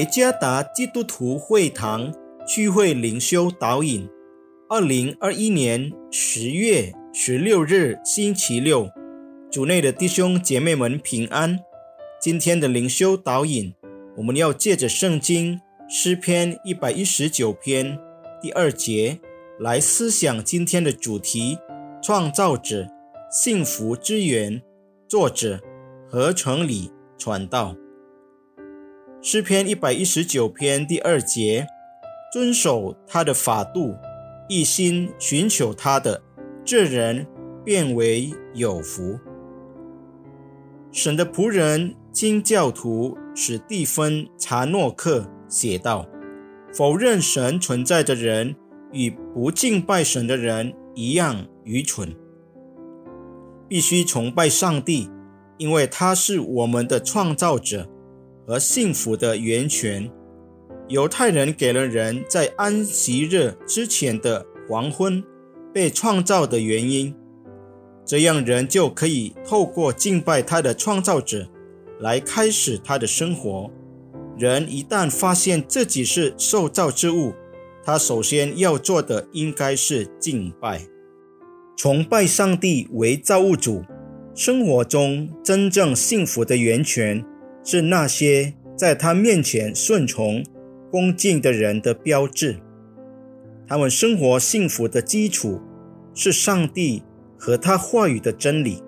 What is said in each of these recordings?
耶加达基督徒会堂聚会灵修导引，二零二一年十月十六日星期六，主内的弟兄姐妹们平安。今天的灵修导引，我们要借着圣经诗篇一百一十九篇第二节来思想今天的主题：创造者幸福之源。作者何成礼传道。诗篇一百一十九篇第二节：遵守他的法度，一心寻求他的，这人变为有福。神的仆人经教徒史蒂芬·查诺克写道：“否认神存在的人，与不敬拜神的人一样愚蠢。必须崇拜上帝，因为他是我们的创造者。”和幸福的源泉。犹太人给了人在安息日之前的黄昏被创造的原因，这样人就可以透过敬拜他的创造者来开始他的生活。人一旦发现自己是受造之物，他首先要做的应该是敬拜、崇拜上帝为造物主。生活中真正幸福的源泉。是那些在他面前顺从、恭敬的人的标志。他们生活幸福的基础是上帝和他话语的真理。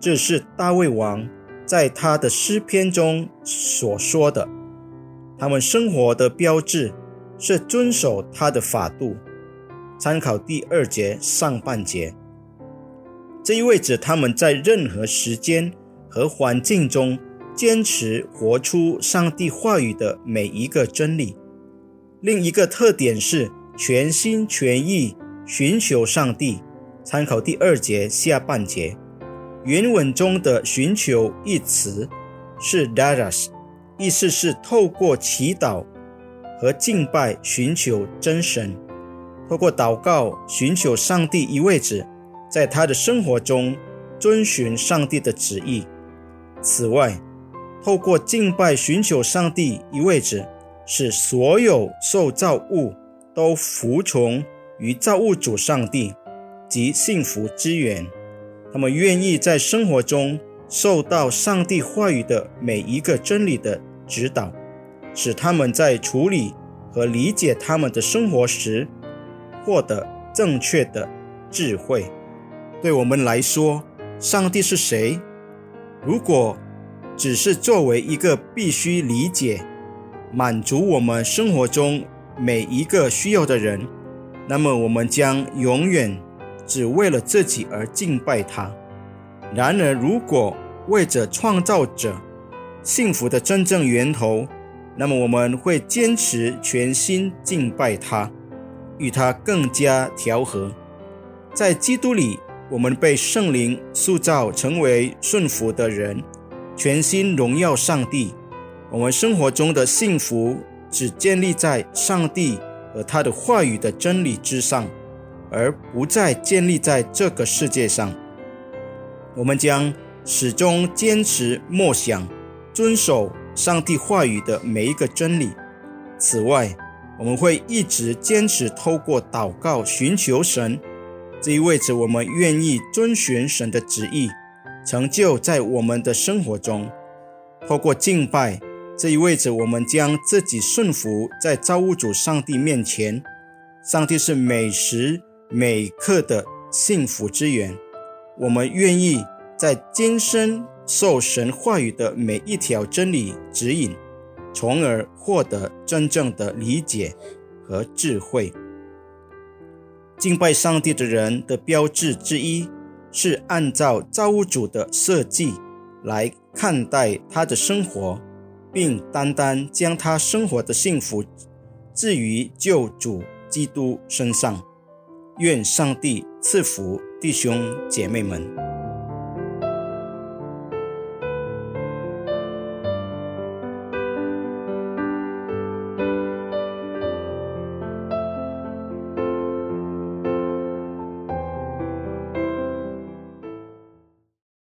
这是大卫王在他的诗篇中所说的。他们生活的标志是遵守他的法度。参考第二节上半节，这意味着他们在任何时间和环境中。坚持活出上帝话语的每一个真理。另一个特点是全心全意寻求上帝。参考第二节下半节，原文中的“寻求”一词是 “daras”，意思是透过祈祷和敬拜寻求真神。透过祷告寻求上帝，意味着在他的生活中遵循上帝的旨意。此外，透过敬拜寻求上帝，意味着使所有受造物都服从于造物主上帝及幸福之源。他们愿意在生活中受到上帝话语的每一个真理的指导，使他们在处理和理解他们的生活时获得正确的智慧。对我们来说，上帝是谁？如果只是作为一个必须理解、满足我们生活中每一个需要的人，那么我们将永远只为了自己而敬拜他。然而，如果为着创造者幸福的真正源头，那么我们会坚持全心敬拜他，与他更加调和。在基督里，我们被圣灵塑造成为顺服的人。全心荣耀上帝，我们生活中的幸福只建立在上帝和他的话语的真理之上，而不再建立在这个世界上。我们将始终坚持默想、遵守上帝话语的每一个真理。此外，我们会一直坚持透过祷告寻求神，这意味着我们愿意遵循神的旨意。成就在我们的生活中，透过敬拜，这意味着我们将自己顺服在造物主上帝面前。上帝是每时每刻的幸福之源。我们愿意在今生受神话语的每一条真理指引，从而获得真正的理解和智慧。敬拜上帝的人的标志之一。是按照造物主的设计来看待他的生活，并单单将他生活的幸福置于救主基督身上。愿上帝赐福弟兄姐妹们。